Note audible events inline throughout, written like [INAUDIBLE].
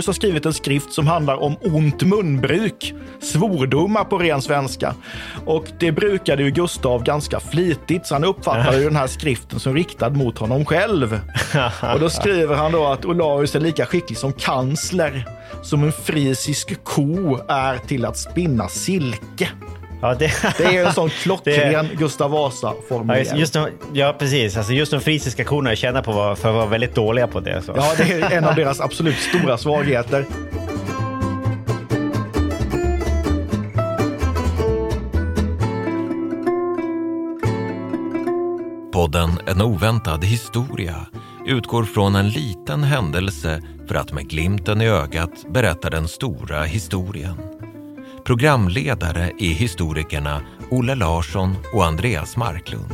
Olaus har skrivit en skrift som handlar om ont munbruk, svordomar på ren svenska. Och det brukade ju Gustav ganska flitigt, så han uppfattade ju den här skriften som riktad mot honom själv. Och då skriver han då att Olaus är lika skicklig som kansler, som en frisisk ko är till att spinna silke. Ja, det... Det är en sån [LAUGHS] klockren Gustav Ja, Vasa-formulering. just, just de, ja, precis. Alltså just de frisiska korna känner på var, för att vara väldigt dåliga på det. Så. Ja, det är en av deras absolut stora svagheter. Podden En oväntad historia utgår från en liten händelse för att med glimten i ögat berätta den stora historien. Programledare är historikerna Olle Larsson och Andreas Marklund.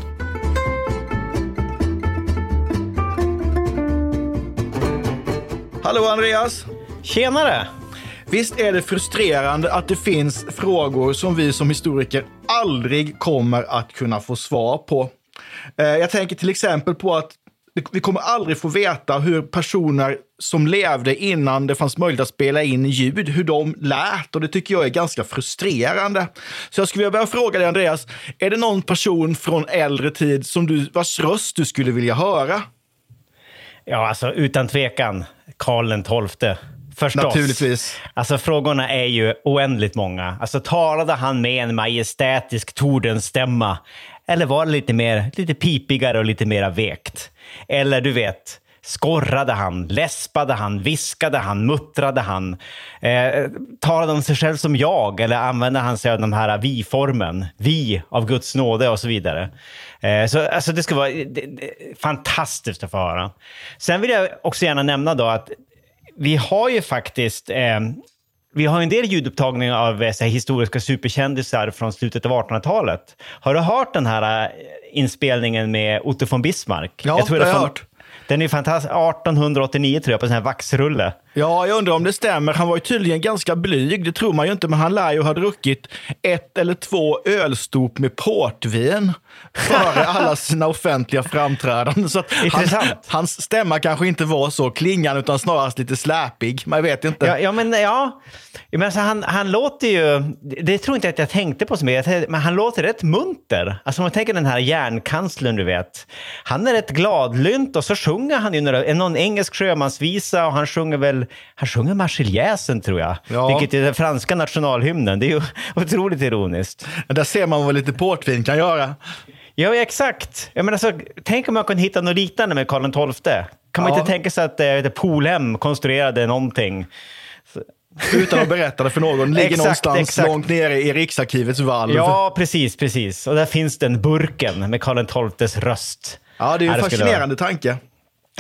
Hallå Andreas! Tjenare! Visst är det frustrerande att det finns frågor som vi som historiker aldrig kommer att kunna få svar på. Eh, Jag tänker till exempel på att vi kommer aldrig få veta hur personer som levde innan det fanns möjlighet att spela in ljud, hur de lät. Och det tycker jag är ganska frustrerande. Så jag skulle vilja börja fråga dig, Andreas, är det någon person från äldre tid som du, vars röst du skulle vilja höra? Ja, alltså utan tvekan Karl XII. Förstås. Naturligtvis. Alltså frågorna är ju oändligt många. Alltså talade han med en majestätisk tordenstämma? Eller var det lite mer, lite pipigare och lite mera vekt? Eller du vet, skorrade han, läspade han, viskade han, muttrade han? Eh, talade om sig själv som jag eller använde han sig av den här vi-formen? Vi av Guds nåde och så vidare. Eh, så alltså det ska vara det, det, fantastiskt att få höra. Sen vill jag också gärna nämna då att vi har ju faktiskt eh, vi har en del ljudupptagningar av eh, här, historiska superkändisar från slutet av 1800-talet. Har du hört den här eh, inspelningen med Otto von Bismarck? Ja, tror det har jag hört. Den är fantastisk. 1889 tror jag, på en sån här vaxrulle. Ja, jag undrar om det stämmer. Han var ju tydligen ganska blyg, det tror man ju inte, men han lär ju ha druckit ett eller två ölstop med portvin före [LAUGHS] alla sina offentliga framträdanden. Så han, hans stämma kanske inte var så klingande, utan snarast lite släpig. Man vet inte. Ja, ja men ja. Men alltså, han, han låter ju, det- tror inte att jag tänkte på så mycket, men han låter rätt munter. Alltså om man tänker den här järnkanslern du vet. Han är rätt gladlynt och så sjunger han ju några, någon engelsk sjömansvisa och han sjunger väl, han sjunger marseljäsen tror jag. Ja. Vilket är den franska nationalhymnen. Det är ju [LAUGHS] otroligt ironiskt. Där ser man vad lite portvin kan göra. Ja, exakt. Jag menar, alltså, tänk om man kunde hitta något liknande med Karl XII. Kan man Ja. inte tänka sig att eh, Polhem konstruerade någonting? Utan att berätta det för någon. Ligger Exakt, någonstans exakt. långt nere i Riksarkivets valv. Ja, precis, precis. Och där finns den burken med Karl XIIs röst. Ja, det är ju en fascinerande tanke.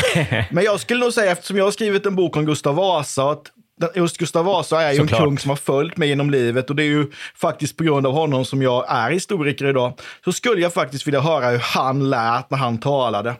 [LAUGHS] Men jag skulle nog säga, eftersom jag har skrivit en bok om Gustav Vasa, att just Gustav Vasa är ju Såklart. en kung som har följt mig genom livet och det är ju faktiskt på grund av honom som jag är historiker idag. Så skulle jag faktiskt vilja höra hur han lät när han talade.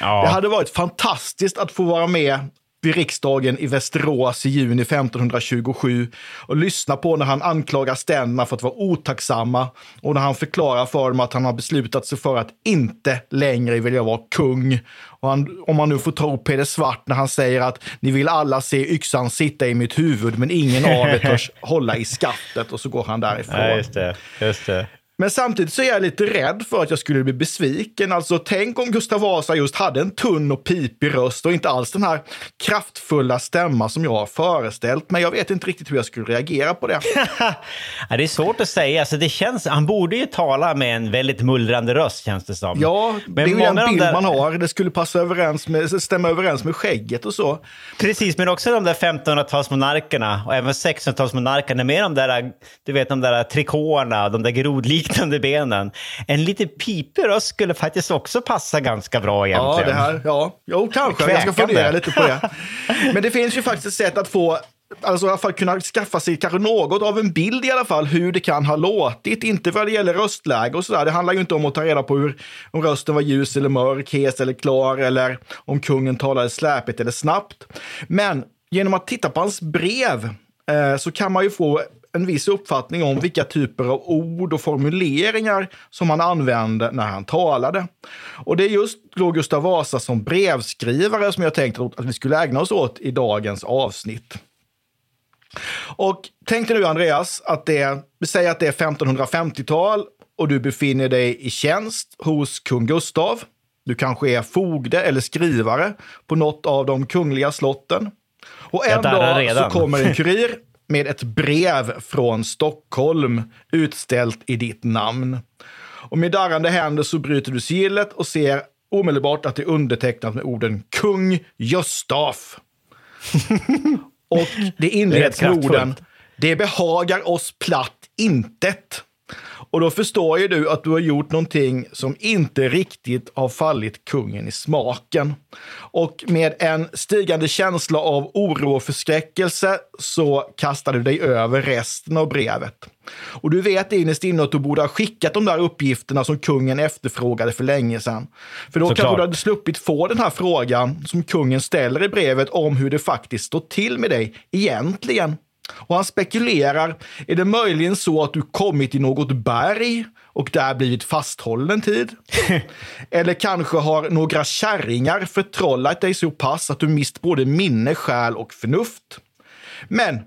Ja. Det hade varit fantastiskt att få vara med vid riksdagen i Västerås i juni 1527 och lyssna på när han anklagar ständerna för att vara otacksamma och när han förklarar för dem att han har beslutat sig för att inte längre vilja vara kung. Han, om man nu får tro Peder Svart när han säger att ni vill alla se yxan sitta i mitt huvud men ingen av er törs [LAUGHS] hålla i skaftet och så går han därifrån. Ja, just det. Just det. Men samtidigt så är jag lite rädd för att jag skulle bli besviken. Alltså, tänk om Gustav Vasa just hade en tunn och pipig röst och inte alls den här kraftfulla stämma som jag har föreställt mig. Jag vet inte riktigt hur jag skulle reagera på det. [LAUGHS] Det är svårt att säga. Alltså, det känns, han borde ju tala med en väldigt mullrande röst, känns det som. Ja, det är ju de bild där- man har. Det skulle passa överens med, stämma överens med skägget och så. Precis, men också de där 1500-talsmonarkerna och även 1600-talsmonarkerna med de där, du vet, de där trikåerna, de där grodliknande [LAUGHS] under benen. En lite pipig röst skulle faktiskt också passa ganska bra egentligen. Ja, det här, ja. Jo, kanske. Jag ska Kväkande. fundera lite på det. [LAUGHS] Men det finns ju faktiskt ett sätt att få Alltså i alla fall kunna skaffa sig kanske något av en bild i alla fall hur det kan ha låtit. Inte vad det gäller röstläge och sådär. Det handlar ju inte om att ta reda på hur, om rösten var ljus eller mörk, hes eller klar eller om kungen talade släpigt eller snabbt. Men genom att titta på hans brev eh, så kan man ju få en viss uppfattning om vilka typer av ord och formuleringar som han använde när han talade. Och det är just då Gustav Vasa som brevskrivare som jag tänkte att vi skulle ägna oss åt i dagens avsnitt. Och tänk dig nu Andreas, att det, vi säger att det är 1550-tal och du befinner dig i tjänst hos kung Gustav. Du kanske är fogde eller skrivare på något av de kungliga slotten. Och en dag så kommer en kurir med ett brev från Stockholm utställt i ditt namn. Och med darrande händer så bryter du sigillet och ser omedelbart att det är undertecknat med orden Kung Göstaf. [LAUGHS] och det inleds med orden. Det behagar oss platt intet. Och då förstår ju du att du har gjort någonting som inte riktigt har fallit kungen i smaken. Och med en stigande känsla av oro och förskräckelse så kastar du dig över resten av brevet. Och du vet innerst inne att du borde ha skickat de där uppgifterna som kungen efterfrågade för länge sedan. För då Såklart. kanske du hade sluppit få den här frågan som kungen ställer i brevet om hur det faktiskt står till med dig egentligen. Och han spekulerar, är det möjligen så att du kommit i något berg och där blivit fasthållen en tid? [LAUGHS] Eller kanske har några kärringar förtrollat dig så pass att du mist både minne, själ och förnuft? Men,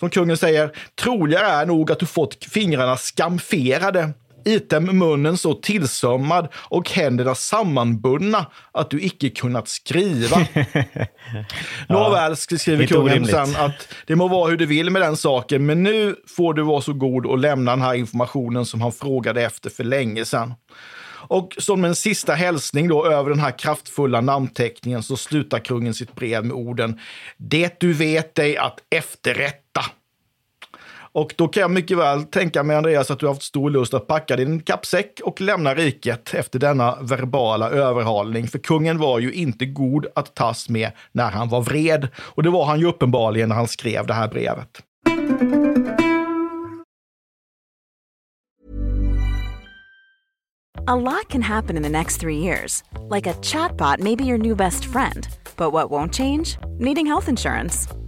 som kungen säger, troligare är nog att du fått fingrarna skamferade, item munnen så tillsömmad och händerna sammanbundna att du icke kunnat skriva. [LAUGHS] Nåväl, skriver kungen sen att det må vara hur du vill med den saken, men nu får du vara så god och lämna den här informationen som han frågade efter för länge sedan. Och som en sista hälsning då över den här kraftfulla namnteckningen så slutar kungen sitt brev med orden Det du vet dig att efterrätta. Och då kan jag mycket väl tänka mig, Andreas, att du har haft stor lust att packa din kappsäck och lämna riket efter denna verbala överhalning. För kungen var ju inte god att tas med när han var vred. Och det var han ju uppenbarligen när han skrev det här brevet. A lot can happen in the next three years. Like a chatbot may be your new best friend. But what won't change? Needing health insurance.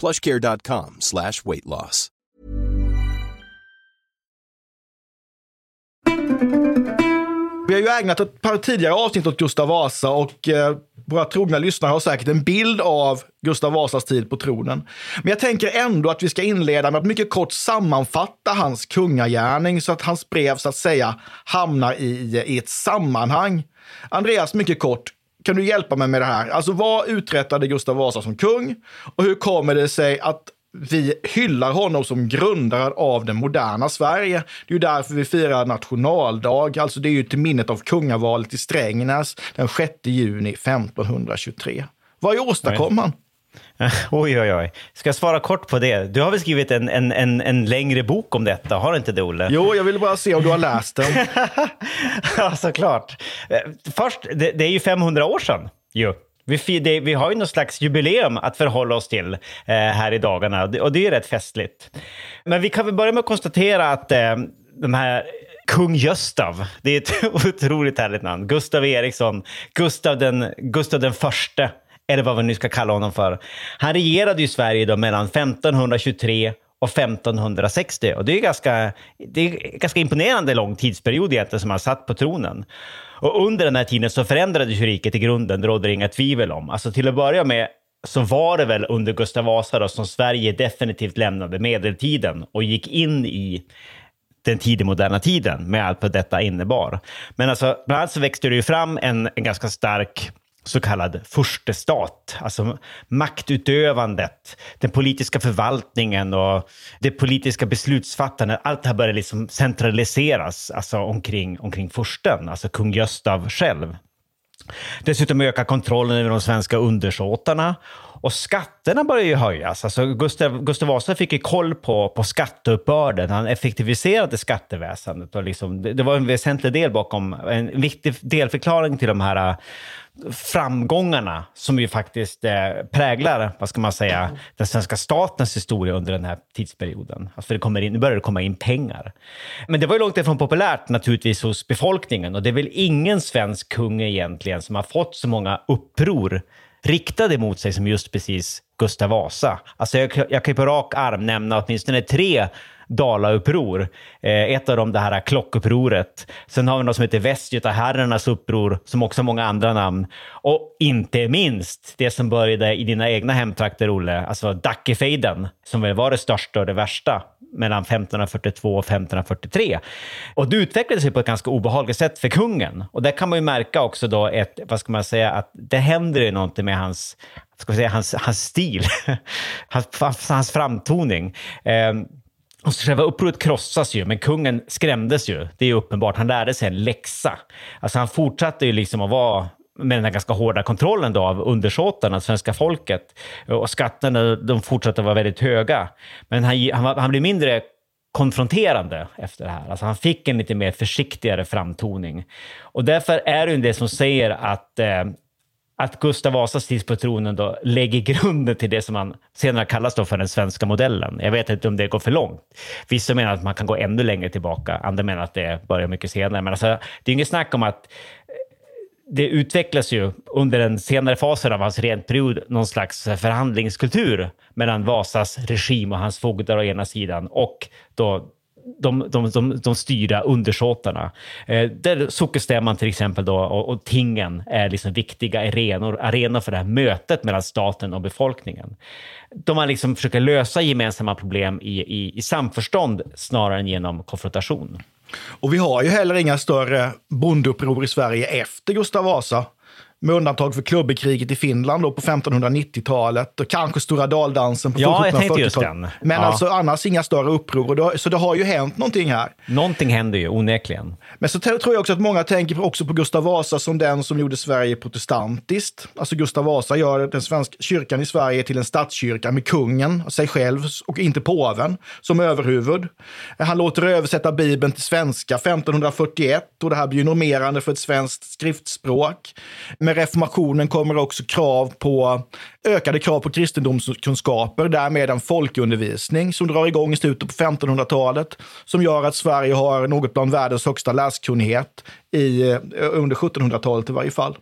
plushcare.com slash weight loss. Vi har ju ägnat ett par tidigare avsnitt åt Gustav Vasa och eh, våra trogna lyssnare har säkert en bild av Gustav Vasas tid på tronen. Men jag tänker ändå att vi ska inleda med att mycket kort sammanfatta hans kungagärning så att hans brev så att säga hamnar i, i ett sammanhang. Andreas, mycket kort, kan du hjälpa mig med det här? Alltså vad uträttade Gustav Vasa som kung och hur kommer det sig att vi hyllar honom som grundaren av det moderna Sverige. Det är ju därför vi firar nationaldag, alltså det är ju till minnet av kungavalet i Strängnäs den 6 juni 1523. Vad åstadkom han? [LAUGHS] Oj, oj, oj. Ska jag svara kort på det? Du har väl skrivit en, en, en, en längre bok om detta, har inte det, Olle? Jo, jag ville bara se om du har läst den. [LAUGHS] ja, såklart. Först, det, det är ju 500 år sedan ju. Vi, det, vi har ju något slags jubileum att förhålla oss till eh, här i dagarna och det, är ju rätt festligt. Men vi kan väl börja med att konstatera att eh, de här Kung Göstav, det är ett [LAUGHS] otroligt härligt namn. Gustav Eriksson, Gustav den, Gustav den förste, eller vad vi nu ska kalla honom för. Han regerade ju Sverige då mellan 1523 och 1560. Och det är ganska, det är ganska imponerande lång tidsperiod egentligen som han satt på tronen. Och under den här tiden så förändrades ju riket i grunden, det råder inga tvivel om. Alltså till att börja med så var det väl under Gustav Vasa då, som Sverige definitivt lämnade medeltiden och gick in i den tidig moderna tiden med allt vad detta innebar. Men alltså, bland annat så växte det ju fram en, en ganska stark så kallad förstestat, alltså maktutövandet, den politiska förvaltningen och det politiska beslutsfattandet. Allt det här började liksom centraliseras alltså omkring, omkring fursten, alltså kung Göstav själv. Dessutom ökar kontrollen över de svenska undersåtarna och skatterna börjar ju höjas. Alltså Gustav, Gustav Vasa fick ju koll på, på skatteuppbörden. Han effektiviserade skatteväsendet. Och liksom, det, det var en väsentlig del bakom, en viktig delförklaring till de här framgångarna som ju faktiskt eh, präglar, vad ska man säga, den svenska statens historia under den här tidsperioden. Alltså det kommer in, nu börjar det komma in pengar. Men det var ju långt ifrån populärt naturligtvis hos befolkningen och det är väl ingen svensk kung egentligen som har fått så många uppror riktade mot sig som just precis Gustav Vasa. Alltså jag, jag kan ju på rak arm nämna åtminstone tre Dalauppror. Eh, ett av dem det här klockupproret. Sen har vi något som heter Västgötaherrarnas uppror, som också har många andra namn. Och inte minst det som började i dina egna hemtrakter, Olle, alltså Dackefejden, som väl var det största och det värsta mellan 1542 och 1543. Och det utvecklade sig på ett ganska obehagligt sätt för kungen. Och där kan man ju märka också då ett, vad ska man säga, att det händer ju någonting med hans, ska säga, hans, hans stil, [LAUGHS] hans, hans framtoning. Um, och själva upproret krossas ju, men kungen skrämdes ju. Det är uppenbart. Han lärde sig en läxa. Alltså han fortsatte ju liksom att vara med den här ganska hårda kontrollen då av undersåtarna, svenska folket. Och skatterna de fortsatte vara väldigt höga. Men han, han, han blev mindre konfronterande efter det här. Alltså han fick en lite mer försiktigare framtoning. Och därför är det ju det som säger att eh, att Gustav Vasas tid på tronen då lägger grunden till det som man senare kallas då för den svenska modellen. Jag vet inte om det går för långt. Vissa menar att man kan gå ännu längre tillbaka, andra menar att det börjar mycket senare. Men alltså, det är inget snack om att det utvecklas ju under den senare fasen av hans regentperiod någon slags förhandlingskultur mellan Vasas regim och hans fogdar å ena sidan och då de, de, de, de styrda undersåtarna. Eh, där sockerstämman till exempel då, och, och tingen är liksom viktiga arenor, arenor för det här mötet mellan staten och befolkningen. De man liksom försöker lösa gemensamma problem i, i, i samförstånd snarare än genom konfrontation. Och vi har ju heller inga större bondeuppror i Sverige efter Gustav Vasa med undantag för klubbekriget i Finland då på 1590-talet och kanske Stora daldansen på ja, 1740-talet. Men ja. alltså annars inga större uppror. så det har ju hänt någonting här. Någonting händer ju onekligen. Men så tror jag också att många tänker också på Gustav Vasa som den som gjorde Sverige protestantiskt. Alltså Gustav Vasa gör den svenska kyrkan i Sverige till en statskyrka med kungen, sig själv och inte påven som överhuvud. Han låter översätta Bibeln till svenska 1541 och det här blir ju normerande för ett svenskt skriftspråk med reformationen kommer också krav på ökade krav på kristendomskunskaper, därmed en folkundervisning som drar igång i slutet på 1500-talet, som gör att Sverige har något bland världens högsta läskunnighet i, eh, under 1700-talet i varje fall.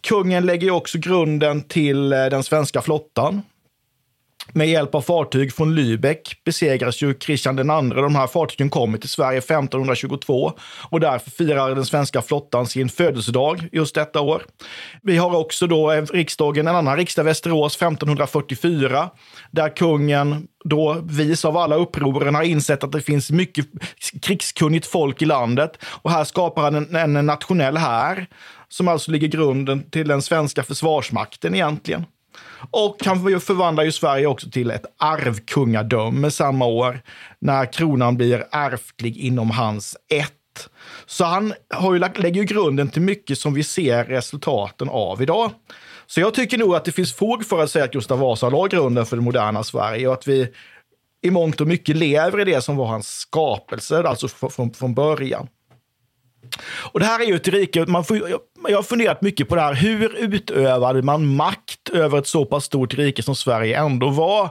Kungen lägger också grunden till eh, den svenska flottan med hjälp av fartyg från Lübeck besegras ju Kristian II. De här fartygen kommer till Sverige 1522 och därför firar den svenska flottan sin födelsedag just detta år. Vi har också då riksdagen, en annan riksdag, Västerås 1544, där kungen då vis av alla upproren har insett att det finns mycket krigskunnigt folk i landet och här skapar han en, en nationell här som alltså ligger grunden till den svenska försvarsmakten egentligen. Och han förvandlar ju Sverige också till ett arvkungadöme samma år när kronan blir ärftlig inom hans ett. Så han har ju lagt, lägger ju grunden till mycket som vi ser resultaten av idag. Så jag tycker nog att det finns fog för att säga att Gustav Vasa la grunden för det moderna Sverige och att vi i mångt och mycket lever i det som var hans skapelse, alltså från, från början. Och det här är ju ett rike, man får, jag har funderat mycket på det här. Hur utövade man makt över ett så pass stort rike som Sverige ändå var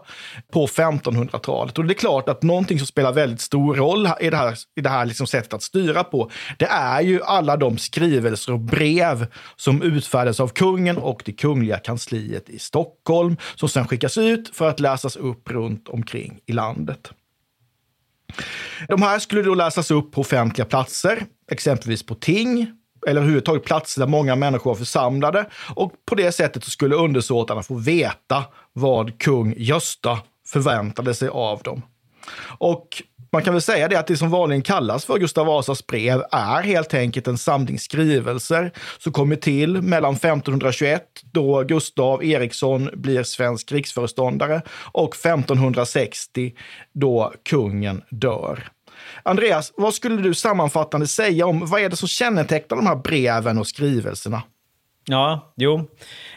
på 1500-talet? Och det är klart att någonting som spelar väldigt stor roll i det här, i det här liksom sättet att styra på, det är ju alla de skrivelser och brev som utfärdades av kungen och det kungliga kansliet i Stockholm, som sedan skickas ut för att läsas upp runt omkring i landet. De här skulle då läsas upp på offentliga platser, exempelvis på ting, eller överhuvudtaget platser där många människor var församlade. Och på det sättet så skulle undersåtarna få veta vad kung Gösta förväntade sig av dem. Och man kan väl säga det att det som vanligen kallas för Gustav Vasas brev är helt enkelt en samling skrivelser som kommer till mellan 1521 då Gustav Eriksson blir svensk riksföreståndare och 1560 då kungen dör. Andreas, vad skulle du sammanfattande säga om vad är det som kännetecknar de här breven och skrivelserna? Ja, jo.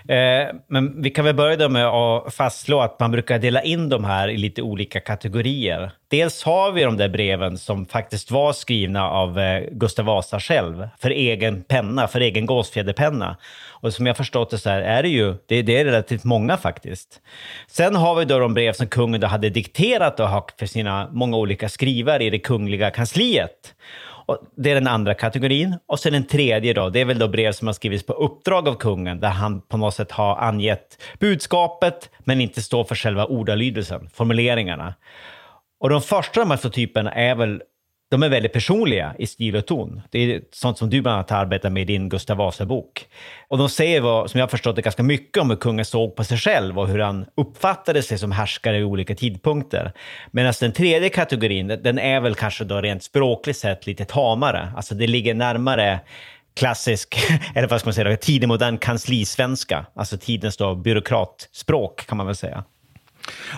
Eh, men vi kan väl börja med att fastslå att man brukar dela in de här i lite olika kategorier. Dels har vi de där breven som faktiskt var skrivna av eh, Gustav Vasa själv, för egen penna, för egen gåsfjäderpenna. Och som jag förstått det så här är det ju, det, det, är relativt många faktiskt. Sen har vi då de brev som kungen då hade dikterat och haft för sina många olika skrivare i det kungliga kansliet. Och det är den andra kategorin. Och sen den tredje då, det är väl då brev som har skrivits på uppdrag av kungen, där han på något sätt har angett budskapet, men inte står för själva ordalydelsen, formuleringarna. Och de första av de här två typerna är väl de är väldigt personliga i stil och ton. Det är sånt som du bland annat arbetar med i din Gustav Vasa-bok. Och de säger, vad, som jag har förstått det, ganska mycket om hur kungen såg på sig själv och hur han uppfattade sig som härskare i olika tidpunkter. Medan den tredje kategorin, den är väl kanske då rent språkligt sett lite tamare. Alltså det ligger närmare klassisk, [LAUGHS] eller vad ska man säga, tidig modern kanslisvenska. Alltså tidens då byråkratspråk kan man väl säga.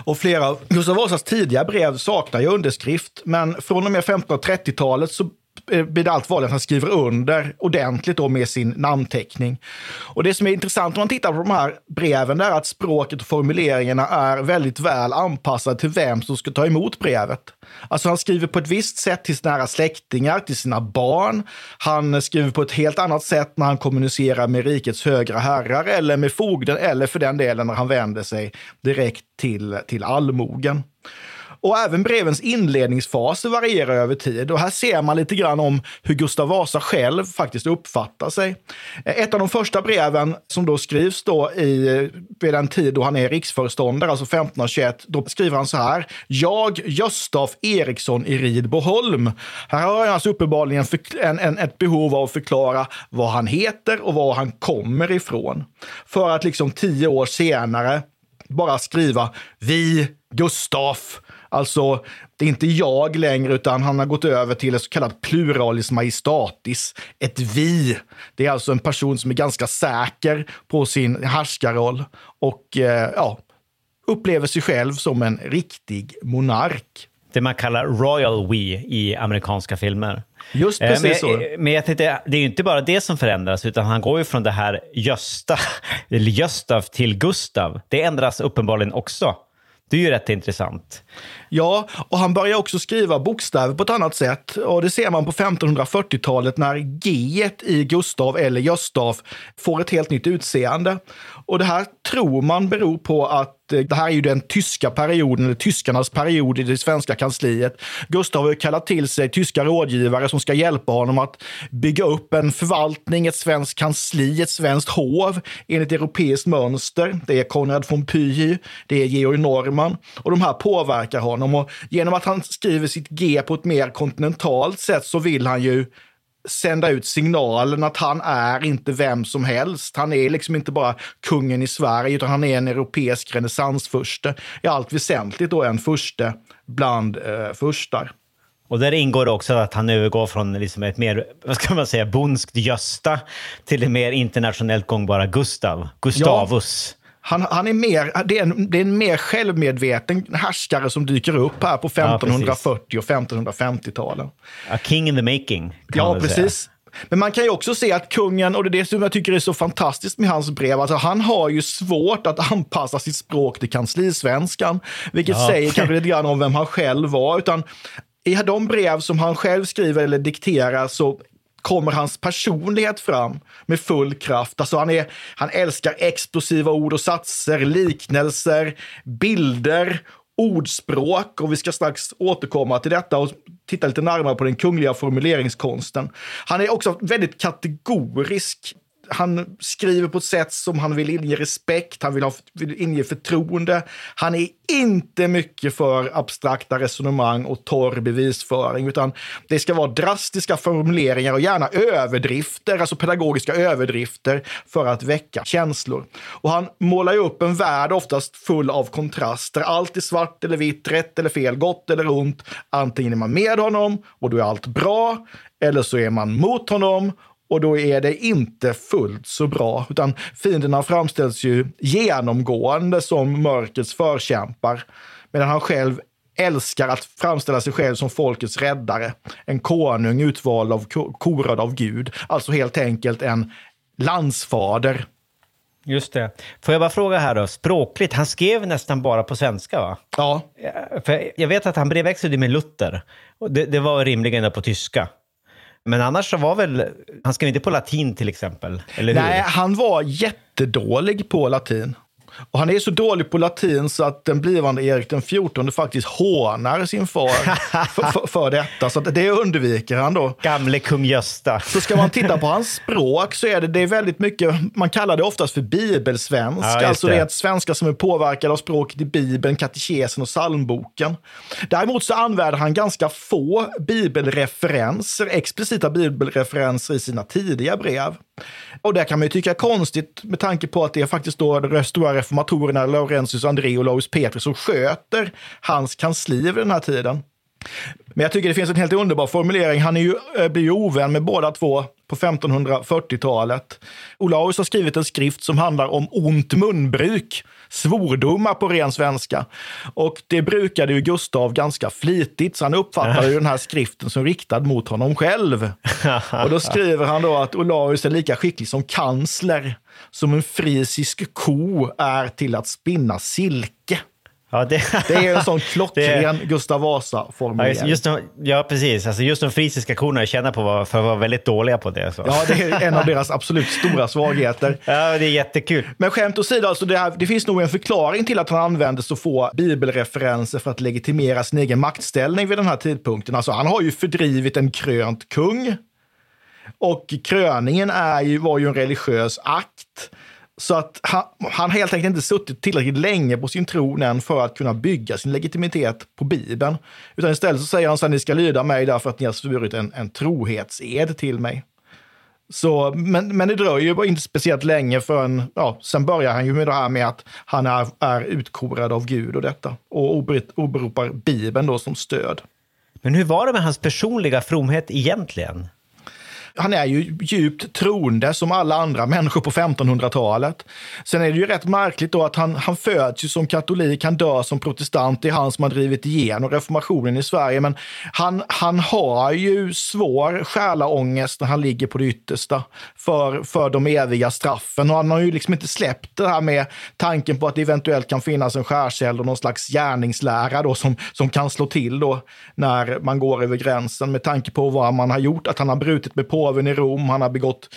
Och flera av Gustav Vasas tidiga brev saknar ju underskrift, men från och med 1530-talet så Eh, blir det allt vanligare att han skriver under ordentligt då med sin namnteckning. Och det som är intressant om man tittar på de här breven är att språket och formuleringarna är väldigt väl anpassade till vem som ska ta emot brevet. Alltså han skriver på ett visst sätt till sina nära släktingar, till sina barn. Han skriver på ett helt annat sätt när han kommunicerar med rikets högra herrar eller med fogden eller för den delen när han vänder sig direkt till, till allmogen. Och även brevens inledningsfaser varierar över tid. Och här ser man lite grann om hur Gustav Vasa själv faktiskt uppfattar sig. Ett av de första breven som då skrivs då i, vid den tid då han är riksföreståndare, alltså 1521, då skriver han så här. Jag, Göstaf Eriksson i Ridboholm. Här har han alltså uppenbarligen en, en, ett behov av att förklara vad han heter och var han kommer ifrån. För att liksom tio år senare bara skriva vi, Gustaf. Alltså, det är inte jag längre, utan han har gått över till ett så kallat pluralis majestatis, ett vi. Det är alltså en person som är ganska säker på sin härskarroll och eh, ja, upplever sig själv som en riktig monark. Det man kallar royal we i amerikanska filmer. Just eh, precis men, så. Men jag tänkte, det är ju inte bara det som förändras, utan han går ju från det här Gösta, [LAUGHS] eller Göstav till Gustav. Det ändras uppenbarligen också. Det är ju rätt intressant. Ja, och han börjar också skriva bokstäver på ett annat sätt. Och det ser man på 1540-talet när G i Gustav eller Göstav får ett helt nytt utseende. Och det här tror man beror på att Eh, det här är ju den tyska perioden, eller tyskarnas period i det svenska kansliet. Gustav har ju kallat till sig tyska rådgivare som ska hjälpa honom att bygga upp en förvaltning, ett svenskt kansli, ett svenskt hov enligt europeiskt mönster. Det är Konrad von Pühy, det är Georg Norman och de här påverkar honom. Och genom att han skriver sitt G på ett mer kontinentalt sätt så vill han ju sända ut signalen att han är inte vem som helst. Han är liksom inte bara kungen i Sverige, utan han är en europeisk renässansfurste. I allt väsentligt då en furste bland eh, furstar. Och där ingår också att han övergår från liksom ett mer, vad ska man säga, bonskt Gösta till det mer internationellt gångbara Gustav, Gustavus. Ja. Han, han är mer, det, är en, det är en mer självmedveten härskare som dyker upp här på 1540 ja, och 1550-talen. A king in the making. Ja, precis. Men man kan ju också se att kungen, och det är det som jag tycker är så fantastiskt med hans brev, alltså han har ju svårt att anpassa sitt språk till kanslisvenskan, vilket Ja. säger kanske lite grann om vem han själv var. Utan i de brev som han själv skriver eller dikterar så kommer hans personlighet fram med full kraft. Alltså han, är, han älskar explosiva ord och satser, liknelser, bilder, ordspråk och vi ska strax återkomma till detta och titta lite närmare på den kungliga formuleringskonsten. Han är också väldigt kategorisk. Han skriver på ett sätt som han vill inge respekt, han vill, ha, vill inge förtroende. Han är inte mycket för abstrakta resonemang och torr bevisföring, utan det ska vara drastiska formuleringar och gärna överdrifter, alltså pedagogiska överdrifter för att väcka känslor. Och han målar ju upp en värld oftast full av kontraster. Allt är svart eller vitt, rätt eller fel, gott eller ont. Antingen är man med honom och då är allt bra, eller så är man mot honom och då är det inte fullt så bra, utan fienderna framställs ju genomgående som mörkrets förkämpar, medan han själv älskar att framställa sig själv som folkets räddare. En konung utvald av, korad av Gud, alltså helt enkelt en landsfader. Just det. Får jag bara fråga här då, språkligt, han skrev nästan bara på svenska va? Ja, Ja, För jag vet att han brevväxlade med Luther. Det, det var rimligen på tyska. Men annars så var väl, han skrev inte på latin till exempel, eller hur? nej, han var jättedålig på latin. Och han är så dålig på latin så att den blivande Erik den XIV faktiskt hånar sin far för, för, detta. Så det undviker han då. Gamle kung Gösta. Så ska man titta på hans språk så är det, det är väldigt mycket, man kallar det oftast för bibelsvenska. Ja, alltså det är ett svenska som är påverkad av språket i Bibeln, katekesen och psalmboken. Däremot så använder han ganska få bibelreferenser, explicita bibelreferenser i sina tidiga brev. Och det kan man ju tycka är konstigt med tanke på att det är faktiskt då de stora reformatorerna Laurentius André och Laus Petrus som sköter hans kansli vid den här tiden. Men jag tycker det finns en helt underbar formulering. Han är ju, eh, blir ju ovän med båda två på 1540-talet. Olaus har skrivit en skrift som handlar om ont munbruk, svordomar på ren svenska. Och det brukade ju Gustav ganska flitigt, så han uppfattade ju den här skriften som riktad mot honom själv. Och då skriver han då att Olaus är lika skicklig som kansler, som en frisisk ko är till att spinna silke. Ja, det, Det är en sån klockren [LAUGHS] Det- Gustav Ja, Vasa-formulering. just, just de, ja, precis. Alltså just de frisiska korna jag känner på var, för att vara väldigt dåliga på det. Så. Ja, det är en av [LAUGHS] deras absolut stora svagheter. Ja, det är jättekul. Men skämt åsido, alltså det, här, det finns nog en förklaring till att han använder så få bibelreferenser för att legitimera sin egen maktställning vid den här tidpunkten. Alltså, han har ju fördrivit en krönt kung. Och kröningen är ju, var ju en religiös akt. Så att han, han har helt enkelt inte suttit tillräckligt länge på sin tron än för att kunna bygga sin legitimitet på Bibeln. Utan istället så säger han så här, ni ska lyda mig därför att ni har svurit en, en trohetsed till mig. Så, men, men det dröjer ju inte speciellt länge förrän, ja, sen börjar han ju med det här med att han är, är utkorad av Gud och detta. Och åberopar Bibeln då som stöd. Men hur var det med hans personliga fromhet egentligen? Han är ju djupt troende som alla andra människor på 1500-talet. Sen är det ju rätt märkligt då att han, han föds ju som katolik, han dör som protestant. Det är han som har drivit igenom reformationen i Sverige. Men han, han har ju svår själaångest när han ligger på det yttersta för, för de eviga straffen. Och han har ju liksom inte släppt det här med tanken på att det eventuellt kan finnas en skärseld och någon slags gärningslära då som, som kan slå till då när man går över gränsen med tanke på vad man har gjort. Att han har brutit med påven i Rom, han har begått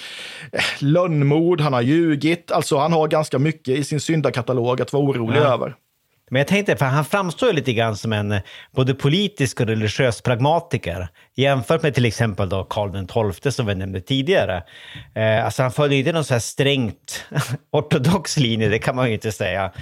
eh, lönnmord, han har ljugit. Alltså han har ganska mycket i sin syndakatalog att vara orolig över. Men jag tänkte, för han framstår ju lite grann som en eh, både politisk och religiös pragmatiker. Jämfört med till exempel då Karl XII som vi nämnde tidigare. Eh, alltså han följer inte någon så här strängt [LAUGHS] ortodox linje, det kan man ju inte säga.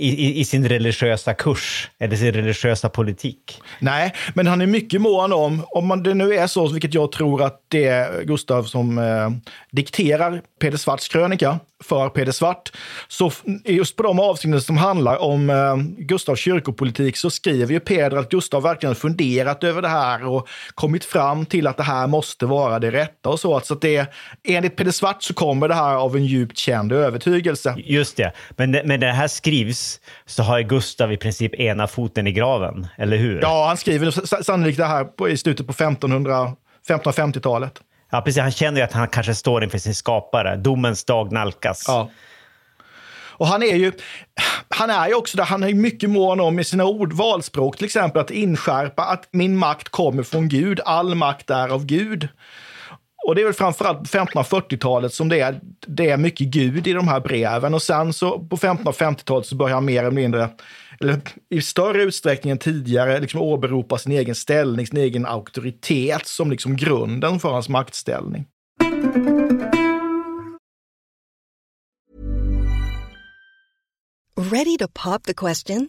I, i, sin religiösa kurs, eller sin religiösa politik. Nej, men han är mycket mån om, om man, det nu är så, vilket jag tror att det är Gustav som eh, dikterar Peder Svarts krönika för Peder Svart, så just på de avsnitt som handlar om eh, Gustavs kyrkopolitik så skriver ju Peder att Gustav verkligen funderat över det här och kommit fram till att det här måste vara det rätta och så. Så att det, enligt Peder Svart så kommer det här av en djupt känd övertygelse. Just det. Men men det här skrivs så har Gustav i princip ena foten i graven, eller hur? Ja, han skriver sannolikt det här på, i slutet på 1500, 1550-talet. Ja, precis. Han känner ju att han kanske står inför sin skapare. Domens dag nalkas. Ja. Och han är ju, han är ju också där, han är mycket mån om i sina ord, valspråk till exempel, att inskärpa att min makt kommer från Gud, all makt är av Gud. Och det är väl framförallt på 1540-talet som det är, det är mycket Gud i de här breven. Och sen så på 1550-talet så börjar han mer eller mindre, eller i större utsträckning än tidigare, liksom åberopa sin egen ställning, sin egen auktoritet som liksom grunden för hans maktställning. Ready to pop the question?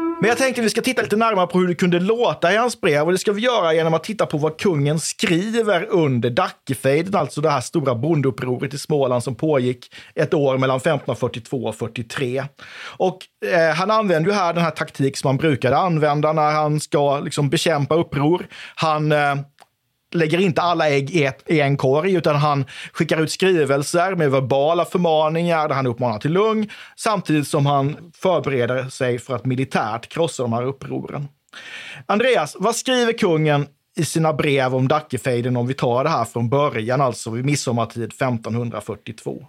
Men jag tänkte att vi ska titta lite närmare på hur det kunde låta i hans brev och det ska vi göra genom att titta på vad kungen skriver under Dackefejden, alltså det här stora bondeupproret i Småland som pågick ett år mellan 1542 och 43. Och eh, han använder ju här den här taktik som han brukade använda när han ska liksom bekämpa uppror. Han eh, lägger inte alla ägg i, ett, i en korg, utan han skickar ut skrivelser med verbala förmaningar där han uppmanar till lugn, samtidigt som han förbereder sig för att militärt krossa de här upproren. Andreas, vad skriver kungen i sina brev om Dackefejden om vi tar det här från början, alltså vid midsommartid 1542?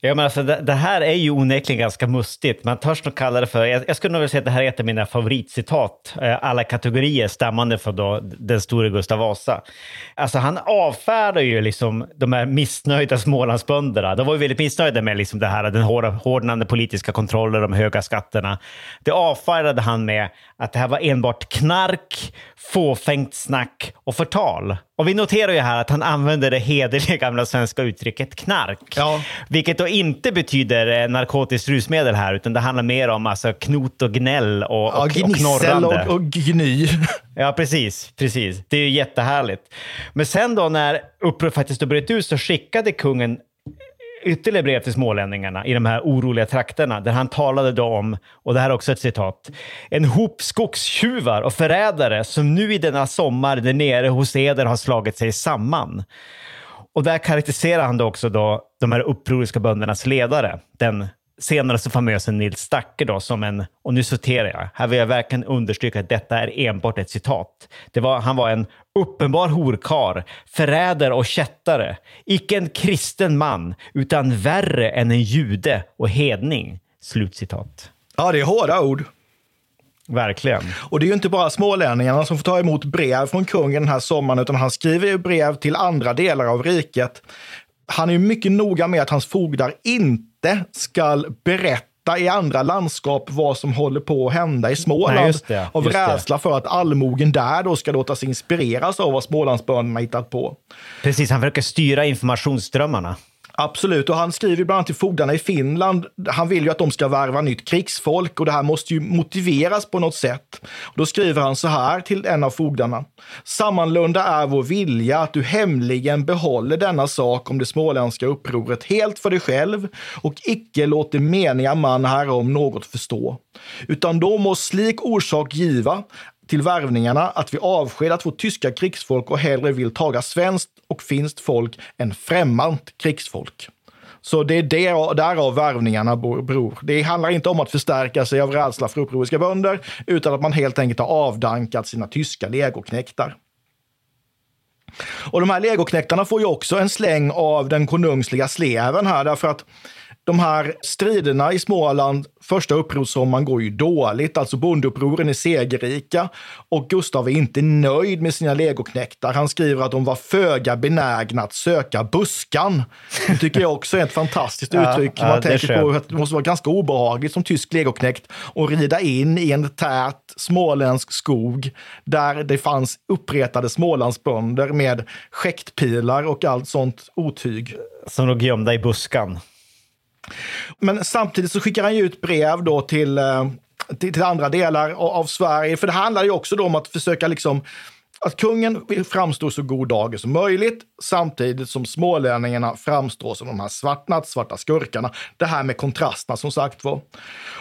Ja, men alltså, det, det, här är ju onekligen ganska mustigt. Man törs nog kalla det för, jag, jag skulle nog säga att det här är ett av mina favoritcitat, eh, alla kategorier stammande från då den store Gustav Vasa. Alltså han avfärdar ju liksom de här missnöjda Smålandsbönderna. De var ju väldigt missnöjda med liksom det här, den hårda, hårdnande politiska kontrollen, de höga skatterna. Det avfärdade han med att det här var enbart knark, fåfängt snack och förtal. Och vi noterar ju här att han använder det hederliga gamla svenska uttrycket knark. Ja. Vilket då inte betyder eh, narkotiskt rusmedel här, utan det handlar mer om alltså, knot och gnäll och, ja, och, och, och, och gny. [LAUGHS] Ja, precis. precis. Det är ju jättehärligt. Men sen då när upproret faktiskt bröt ut så skickade kungen ytterligare brev till smålänningarna i de här oroliga trakterna där han talade då om, och det här är också ett citat, en hop skogstjuvar och förrädare som nu i denna sommar där nere hos eder har slagit sig samman. Och där karaktäriserar han då också då de här upproriska böndernas ledare, den senare så famöse Nils Stacke då som en, och nu citerar jag, här vill jag verkligen understryka att detta är enbart ett citat. Det var, han var en uppenbar horkar, förrädare och kättare, icke en kristen man, utan värre än en jude och hedning. Slutcitat. Ja, det är hårda ord. Verkligen. Och det är ju inte bara smålänningarna som får ta emot brev från kungen den här sommaren, utan han skriver ju brev till andra delar av riket. Han är mycket noga med att hans fogdar inte ska berätta i andra landskap vad som håller på att hända i Småland. Nej, av rädsla det. för att allmogen där då ska låta sig inspireras av vad Smålandsbönderna hittat på. Precis, han försöker styra informationsströmmarna. Absolut, och han skriver bland annat till fogdarna i Finland. Han vill ju att de ska värva nytt krigsfolk och det här måste ju motiveras på något sätt. Då skriver han så här till en av fogdarna. Sammanlunda är vår vilja att du hemligen behåller denna sak om det småländska upproret helt för dig själv och icke låter meniga man härom något förstå. Utan då må slik orsak giva till värvningarna att vi avskedat vårt tyska krigsfolk och hellre vill taga svenskt och finskt folk än främmant krigsfolk. Så det är där, därav värvningarna beror. Det handlar inte om att förstärka sig av rädsla för upproriska bönder, utan att man helt enkelt har avdankat sina tyska legoknektar. Och de här legoknektarna får ju också en släng av den konungsliga sleven här, därför att de här striderna i Småland första upprorssommaren går ju dåligt. Alltså bondeupproren är segerrika och Gustav är inte nöjd med sina legoknektar. Han skriver att de var föga benägna att söka buskan. Det tycker jag också är ett fantastiskt [LAUGHS] uttryck. ja, Man ja, tänker på att det måste vara ganska obehagligt som tysk legoknekt att rida in i en tät småländsk skog där det fanns uppretade Smålandsbönder med skäktpilar och allt sånt otyg. Som låg gömda i buskan. Men samtidigt så skickar han ju ut brev då till, eh, till, till andra delar av Sverige. För det handlar ju också om att försöka liksom att kungen framstå så god dager som möjligt samtidigt som smålänningarna framstår som de här svartnat, svarta skurkarna. Det här med kontrasterna som sagt var.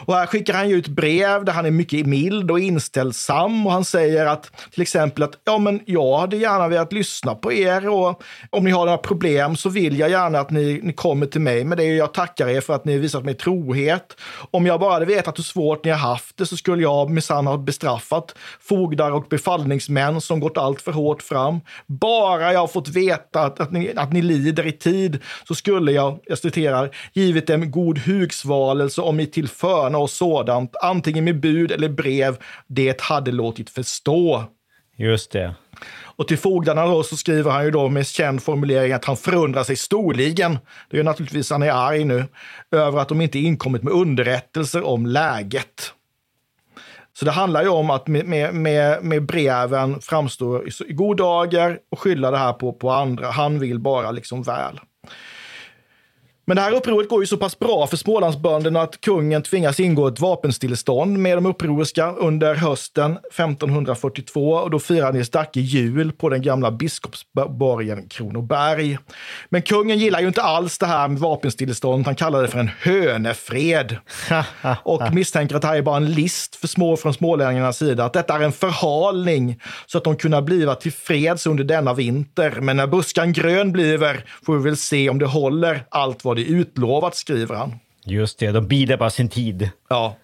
Och här skickar han ju ut brev där han är mycket mild och inställsam och han säger att till exempel att ja, men jag hade gärna velat lyssna på er och om ni har några problem så vill jag gärna att ni, ni kommer till mig med det. Jag tackar er för att ni visat mig trohet. Om jag bara hade vetat hur svårt ni har haft det så skulle jag minsann ha bestraffat fogdar och befallningsmän som gått allt för hårt fram. Bara jag fått veta att, att, ni, att ni lider i tid så skulle jag, jag citerar, givit dem god hugsvalelse om i tillförna och sådant, antingen med bud eller brev, det hade låtit förstå. Just det. Och till fogdarna då så skriver han ju då med känd formulering att han förundrar sig storligen, det är naturligtvis han är arg nu, över att de inte inkommit med underrättelser om läget. Så det handlar ju om att med, med, med breven framstå i god dagar och skylla det här på, på andra. Han vill bara liksom väl. Men det här upproret går ju så pass bra för Smålandsbönderna att kungen tvingas ingå ett vapenstillestånd med de upproriska under hösten 1542 och då firar Nils Dacke jul på den gamla biskopsborgen Kronoberg. Men kungen gillar ju inte alls det här med vapenstillestånd. Han kallar det för en hönefred [LAUGHS] och misstänker att det här är bara en list för små från smålänningarnas sida. Att detta är en förhalning så att de kunna bliva tillfreds under denna vinter. Men när buskan grön bliver får vi väl se om det håller allt vad det utlovat, skriver han. Just det, de bidar bara sin tid. Ja.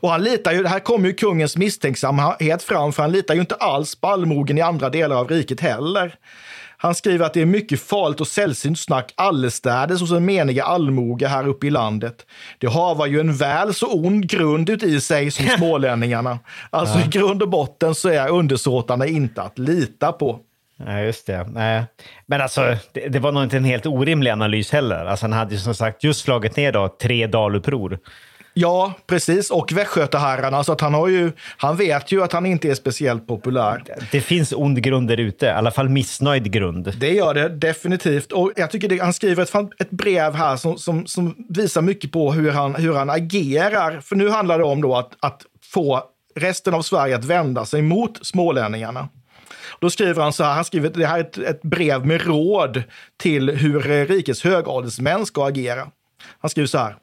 Och han litar ju, här kommer ju kungens misstänksamhet fram, för han litar ju inte alls på allmogen i andra delar av riket heller. Han skriver att det är mycket farligt och sällsynt snack allestädes hos en menige allmoge här uppe i landet. Det har ju en väl så ond grund uti sig som [LAUGHS] smålänningarna. Alltså ja. i grund och botten så är undersåtarna inte att lita på. Nej, just det. Nej. Men alltså, det, det, var nog inte en helt orimlig analys heller. Alltså, han hade ju som sagt just slagit ner då, tre daluppror. Ja, precis. Och västgötaherrarna. Så att han, har ju, han vet ju att han inte är speciellt populär. Det finns ond grund där ute. I alla fall missnöjd grund. Det gör det definitivt. Och jag tycker det, han skriver ett, ett brev här som, som, som, visar mycket på hur han, hur han agerar. För nu handlar det om då att, att få resten av Sverige att vända sig mot smålänningarna. Då skriver han så här, han skriver det här är ett, ett brev med råd till hur rikets högadelsmän ska agera. Han skriver så här.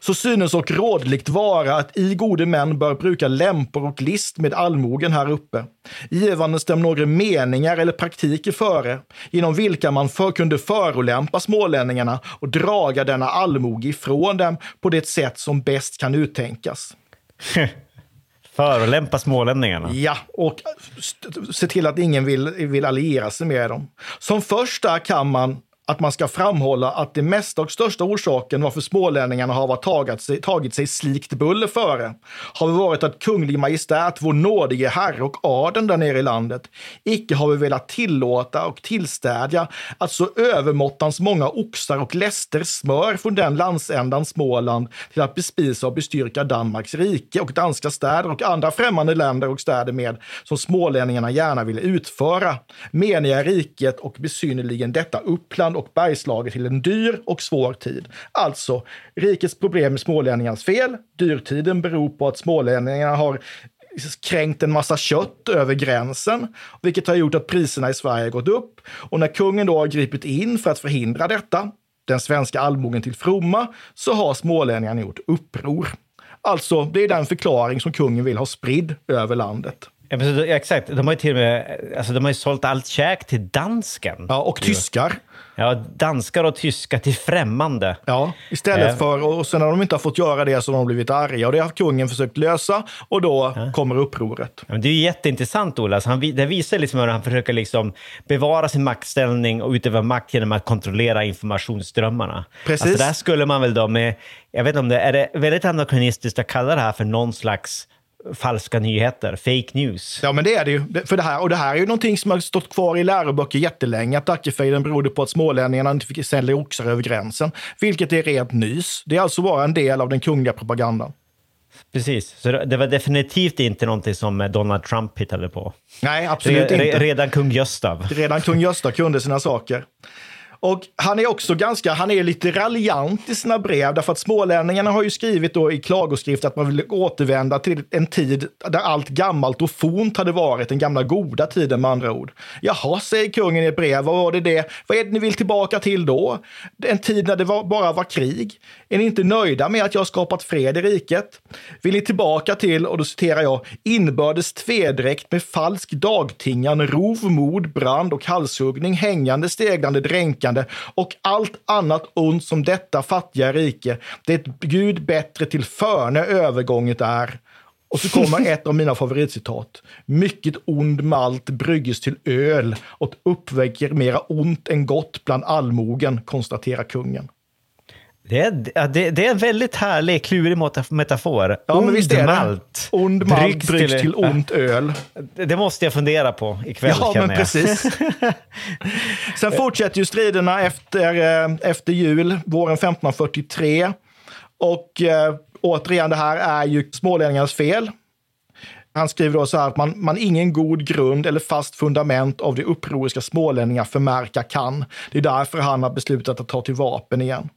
Så synes och rådligt vara att i gode män bör bruka lämpor och list med allmogen här uppe, givandes dem några meningar eller praktiker före, genom vilka man för kunde förolämpa smålänningarna och draga denna allmoge ifrån dem på det sätt som bäst kan uttänkas. [LAUGHS] Förolämpa smålänningarna? Ja, och se till att ingen vill, vill alliera sig med dem. Som första kan man att man ska framhålla att det mesta och största orsaken varför smålänningarna har tagit sig, tagit sig slikt buller före har varit att kunglig majestät, vår nådige herre och adeln där nere i landet, icke har vi velat tillåta och tillstädja att så övermåttans många oxar och läster smör från den landsändan Småland till att bespisa och bestyrka Danmarks rike och danska städer och andra främmande länder och städer med som smålänningarna gärna ville utföra, meniga riket och besynnerligen detta Uppland Norrland och Bergslaget till en dyr och svår tid. Alltså, rikets problem är smålänningarnas fel. Dyrtiden beror på att smålänningarna har kränkt en massa kött över gränsen, vilket har gjort att priserna i Sverige gått upp. Och när kungen då har gripit in för att förhindra detta, den svenska allmogen till fromma, så har smålänningarna gjort uppror. Alltså, det är den förklaring som kungen vill ha spridd över landet. Ja, ja, exakt, de har ju till och med alltså, de har ju sålt allt käk till dansken. Ja, och tyskar. Ja, danskar och tyskar till främmande. Ja, istället Ja. för, och sen när de inte har fått göra det så har de blivit arga. Och det har kungen försökt lösa och då kommer upproret. Ja, men det är ju jätteintressant, Ola. Alltså, han, det visar liksom hur han försöker liksom bevara sin maktställning och utöva makt genom att kontrollera informationsströmmarna. Precis. Alltså, där skulle man väl då med, jag vet inte om det är det väldigt anakronistiskt att kalla det här för någon slags falska nyheter, fake news. Ja, men det är det ju. För det här, och det här är ju någonting som har stått kvar i läroböcker jättelänge, att Dackefejden berodde på att smålänningarna inte fick sälja oxar över gränsen, vilket är rent nys. Det är alltså bara en del av den kungliga propagandan. Precis, så det var definitivt inte någonting som eh, Donald Trump hittade på. Nej, absolut Re, re, inte. redan kung Gustav. Redan kung Gösta kunde sina saker. Och han är också ganska, han är lite raljant i sina brev, därför att smålänningarna har ju skrivit då i klagoskrift att man vill återvända till en tid där allt gammalt och fornt hade varit, den gamla goda tiden med andra ord. Jaha, säger kungen i ett brev, vad var det det? Vad är det ni vill tillbaka till då? En tid när det var, bara var krig. Är ni inte nöjda med att jag har skapat fred i riket? Vill ni tillbaka till, och då citerar jag, inbördes tvedräkt med falsk dagtingan, rov, mord, brand och halshuggning, hängande, steglande, dränkande och allt annat ont som detta fattiga rike, det Gud bättre till förne övergånget är. Och så kommer [LAUGHS] ett av mina favoritcitat. Mycket ond malt brygges till öl och uppväcker mera ont än gott bland allmogen, konstaterar kungen. Det är, det, det är en väldigt härlig, klurig metafor. Ja, men visst är det. malt. Ond malt bryggs till ont öl. Det måste jag fundera på ikväll, Ja, men jag. precis. [LAUGHS] Sen fortsätter ju striderna efter, eh, efter jul, våren 1543. Och eh, återigen, det här är ju smålänningarnas fel. Han skriver då så här att man, man ingen god grund eller fast fundament av de upproriska smålänningar förmärka kan. Det är därför han har beslutat att ta till vapen igen.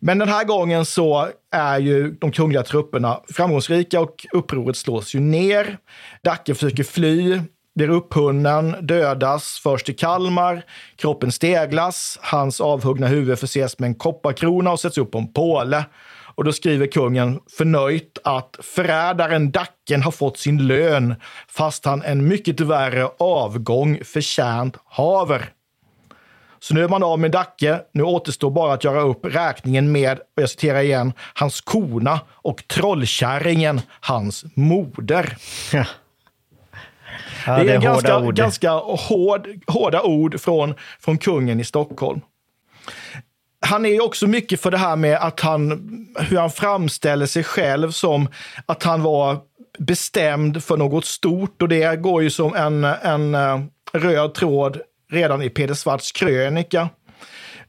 Men den här gången så är ju de kungliga trupperna framgångsrika och upproret slås ju ner. Dacke försöker fly, blir upphunnen, dödas först i Kalmar, kroppen steglas, hans avhuggna huvud förses med en kopparkrona och sätts upp på en påle. Och då skriver kungen förnöjt att förrädaren Dacken har fått sin lön, fast han en mycket värre avgång förtjänt haver. Så nu är man av med Dacke. Nu återstår bara att göra upp räkningen med, och jag citerar igen, hans kona och trollkärringen, hans moder. Ja. Ja, det är, hårda ganska, ord. ganska hård, hårda ord från, från kungen i Stockholm. Han är också mycket för det här med att han, hur han framställer sig själv som att han var bestämd för något stort och det går ju som en, en eh, röd tråd redan i Peder Svarts krönika.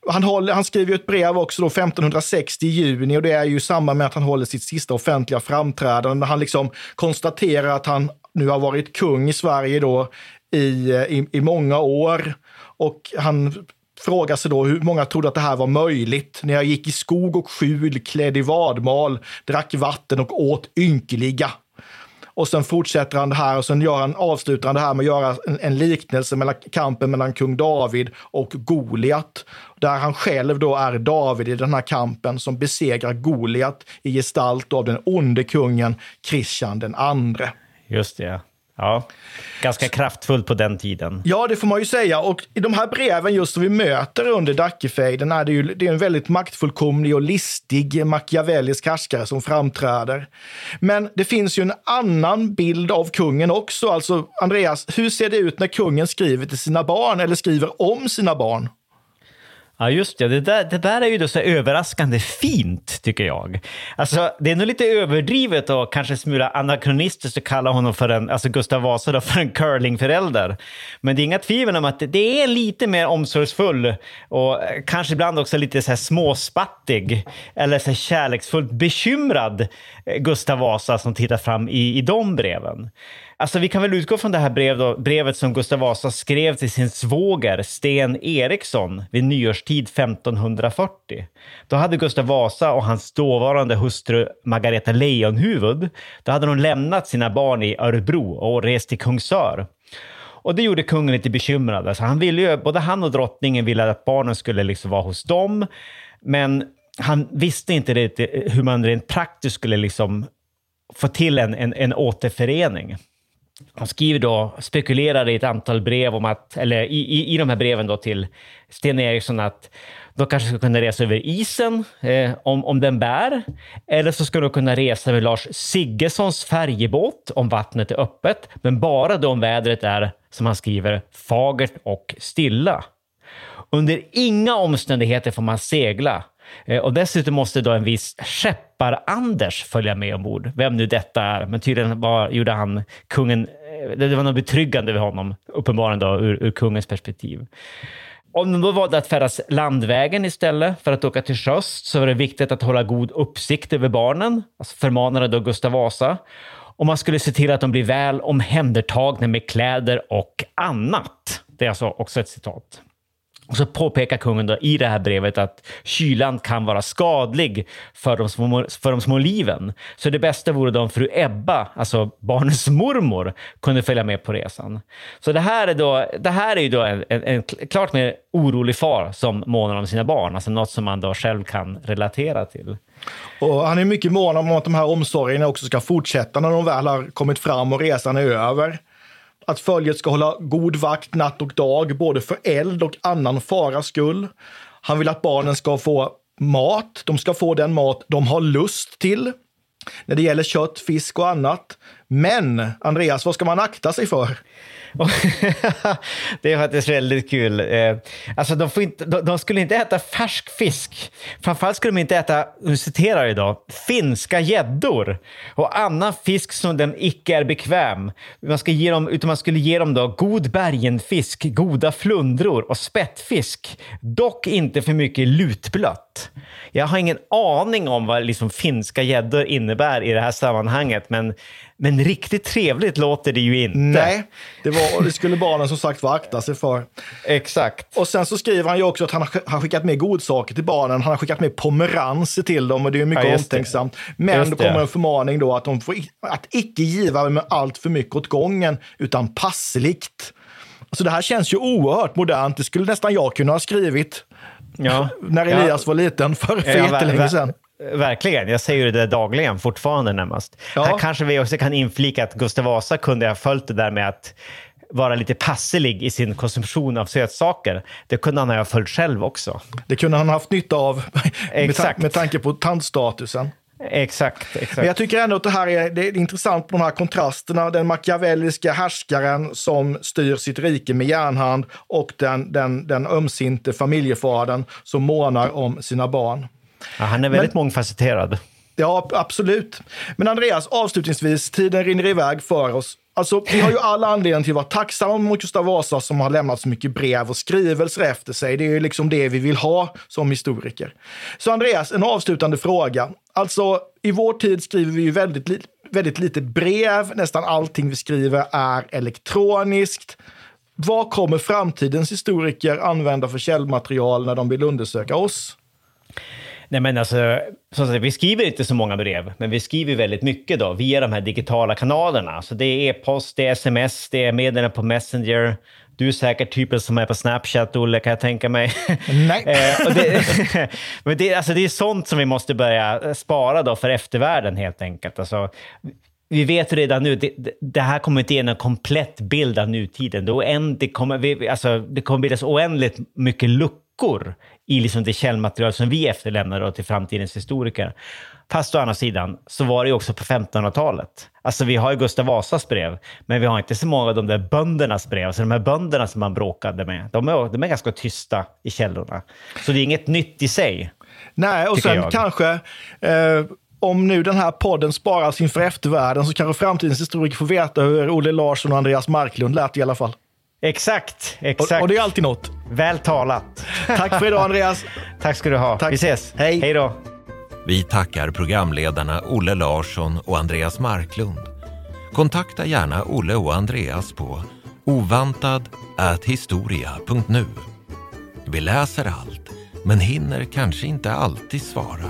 Han, håller, han skriver ju ett brev också då 1560 i juni och det är ju i samband med att han håller sitt sista offentliga framträdande. Där han liksom konstaterar att han nu har varit kung i Sverige då i, i, i många år. Och han frågar sig då hur många trodde att det här var möjligt. När jag gick i skog och skjul, klädd i vadmal, drack vatten och åt ynkeliga. Och sen fortsätter han det här och sen gör han, avslutar han det här med att göra en, en liknelse mellan kampen mellan kung David och Goliat. Där han själv då är David i den här kampen som besegrar Goliat i gestalt av den onde kungen Kristian den andre. Just det. Ja, ganska kraftfullt på den tiden. Ja, det får man ju säga. Och i de här breven just som vi möter under Dackefejden är det ju det är en väldigt maktfullkomlig och listig machiavellisk härskare som framträder. Men det finns ju en annan bild av kungen också. Alltså, Andreas, hur ser det ut när kungen skriver till sina barn eller skriver om sina barn? Ja, just det. Det där, det där är ju då så överraskande fint, tycker jag. Alltså, det är nog lite överdrivet och kanske smula anakronistiskt att kalla honom för en, alltså Gustav Vasa då, [LAUGHS] för en curlingförälder. Men det är inga tvivel om att det är lite mer omsorgsfull och kanske ibland också lite så här småspattig eller så här kärleksfullt bekymrad Gustav Vasa som tittar fram i, i de breven. Alltså vi kan väl utgå från det här brev då, brevet som Gustav Vasa skrev till sin svåger Sten Eriksson vid nyårstid 1540. Då hade Gustav Vasa och hans dåvarande hustru Margareta Lejonhuvud, då hade de lämnat sina barn i Örebro och rest till Kungsör. Och det gjorde kungen lite bekymrad. Alltså han ville ju, både han och drottningen ville att barnen skulle liksom vara hos dem, men han visste inte hur man rent praktiskt skulle liksom få till en, en, en återförening han skriver då, spekulerar i ett antal brev om att, eller i, i, i de här breven då till Sten Eriksson att de kanske ska kunna resa över isen eh, om, om den bär. Eller så ska de kunna resa med Lars Siggessons färjebåt om vattnet är öppet, men bara då om vädret är, som han skriver, fagert och stilla. Under inga omständigheter får man segla. Eh, och dessutom måste då en viss Skeppar-Anders följa med ombord. Vem nu detta är, men tydligen var, gjorde han kungen... Eh, det var något betryggande vid honom, uppenbarligen då ur, ur kungens perspektiv. Om de då valde att färdas landvägen istället för att åka till sjöss så var det viktigt att hålla god uppsikt över barnen, alltså förmanade då Gustav Vasa. Och man skulle se till att de blir väl omhändertagna med kläder och annat. Det är alltså också ett citat. Och så påpekar kungen då i det här brevet att kylan kan vara skadlig för de små, för de små liven. Så det bästa vore då om fru Ebba, alltså barnens mormor, kunde följa med på resan. Så det här är, då, det här är ju då en, en, en klart mer orolig far som månar om sina barn, alltså något som man då själv kan relatera till. Och han är mycket mån om att de här omsorgerna också ska fortsätta när de väl har kommit fram och resan är över. Att följet ska hålla god vakt natt och dag, både för eld och annan faras skull. Han vill att barnen ska få mat. De ska få den mat de har lust till. När det gäller kött, fisk och annat. Men, Andreas, vad ska man akta sig för? [LAUGHS] det är faktiskt väldigt kul. Eh, alltså de, får inte, de, de skulle inte äta färsk fisk. Framförallt skulle de inte äta, nu citerar idag, finska gäddor och annan fisk som den icke är bekväm. Man ska ge dem, utan man skulle ge dem då god bergenfisk, goda flundror och spettfisk. Dock inte för mycket lutblött. Jag har ingen aning om vad liksom finska gäddor innebär i det här sammanhanget, men, men riktigt trevligt låter det ju inte. Nej, det, var, det skulle barnen som sagt var akta sig för. Exakt. Och sen så skriver han ju också att han har sk- har skickat med godsaker till barnen. Han har skickat med pomeranser till dem och det är mycket Ja, omtänksamt. Men Just då kommer det. en förmaning då att de får att icke giva med allt för mycket åt gången, utan passligt. Alltså det här känns ju oerhört modernt. Det skulle nästan jag kunna ha skrivit Ja. när Ja. Elias var liten för, för Ja, jättelänge sedan. Verkligen, jag säger ju det dagligen fortfarande närmast. Ja. Här kanske vi också kan inflika att Gustav Vasa kunde ha följt det där med att vara lite passelig i sin konsumtion av sötsaker. Det kunde han ha följt själv också. Det kunde han ha haft nytta av [LAUGHS] med, Exakt. med tanke på tandstatusen. Exakt, exakt. Men jag tycker ändå att det här är, det är intressant på de här kontrasterna. Den machiavelliska härskaren som styr sitt rike med järnhand och den, den, den ömsinte familjefadern som månar om sina barn. Ja, han är väldigt mångfacetterad. Ja, absolut. Men Andreas, avslutningsvis, tiden rinner iväg för oss. Alltså, vi har ju alla anledning till att vara tacksamma mot Gustav Vasa som har lämnat så mycket brev och skrivelser efter sig. Det är ju liksom det vi vill ha som historiker. Så Andreas, en avslutande fråga. Alltså, i vår tid skriver vi ju väldigt, li- väldigt lite brev. Nästan allting vi skriver är elektroniskt. Vad kommer framtidens historiker använda för källmaterial när de vill undersöka oss? Nej, men alltså, så att säga, vi skriver inte så många brev, men vi skriver väldigt mycket då, via de här digitala kanalerna. Så det är e-post, det är sms, det är meddelanden på Messenger. Du är säkert typen som är på Snapchat, Olle, kan jag tänka mig. Nej. [LAUGHS] Eh, det, [LAUGHS] men det, alltså, det är sånt som vi måste börja spara då för eftervärlden helt enkelt. Alltså, vi vet redan nu, det, det- här kommer inte ge en komplett bild av nutiden. Det, oänd, det, kommer, vi, alltså, det kommer bildas oändligt mycket luckor i liksom det källmaterial som vi efterlämnar då till framtidens historiker. Fast å andra sidan så var det också på 1500-talet. Alltså vi har ju Gustav Vasas brev, men vi har inte så många av de där böndernas brev. Alltså de här bönderna som man bråkade med, de är, de är ganska tysta i källorna. Så det är inget nytt i sig. Nej, och sen jag. kanske, eh, om nu den här podden sparas inför eftervärlden så kanske framtidens historiker får veta hur Olle Larsson och Andreas Marklund lät i alla fall. Exakt, Och, exakt. och det är alltid något. Väl talat. Tack för idag Andreas. [LAUGHS] Tack ska du ha. Tack. Vi ses. Hej. Hej då. Vi tackar programledarna Olle Larsson och Andreas Marklund. Kontakta gärna Olle och Andreas på ovantad.historia.nu. Vi läser allt, men hinner kanske inte alltid svara.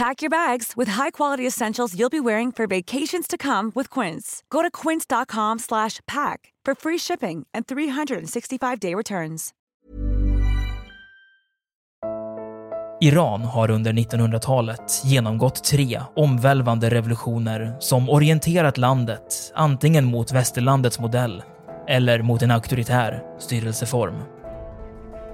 Pack your bags with high-quality essentials you'll be wearing for vacations to come with Quince. Go to quince.com slash pack for free shipping and 365-day returns. Iran har under 1900-talet genomgått tre omvälvande revolutioner som orienterat landet antingen mot västerlandets modell eller mot en auktoritär styrelseform.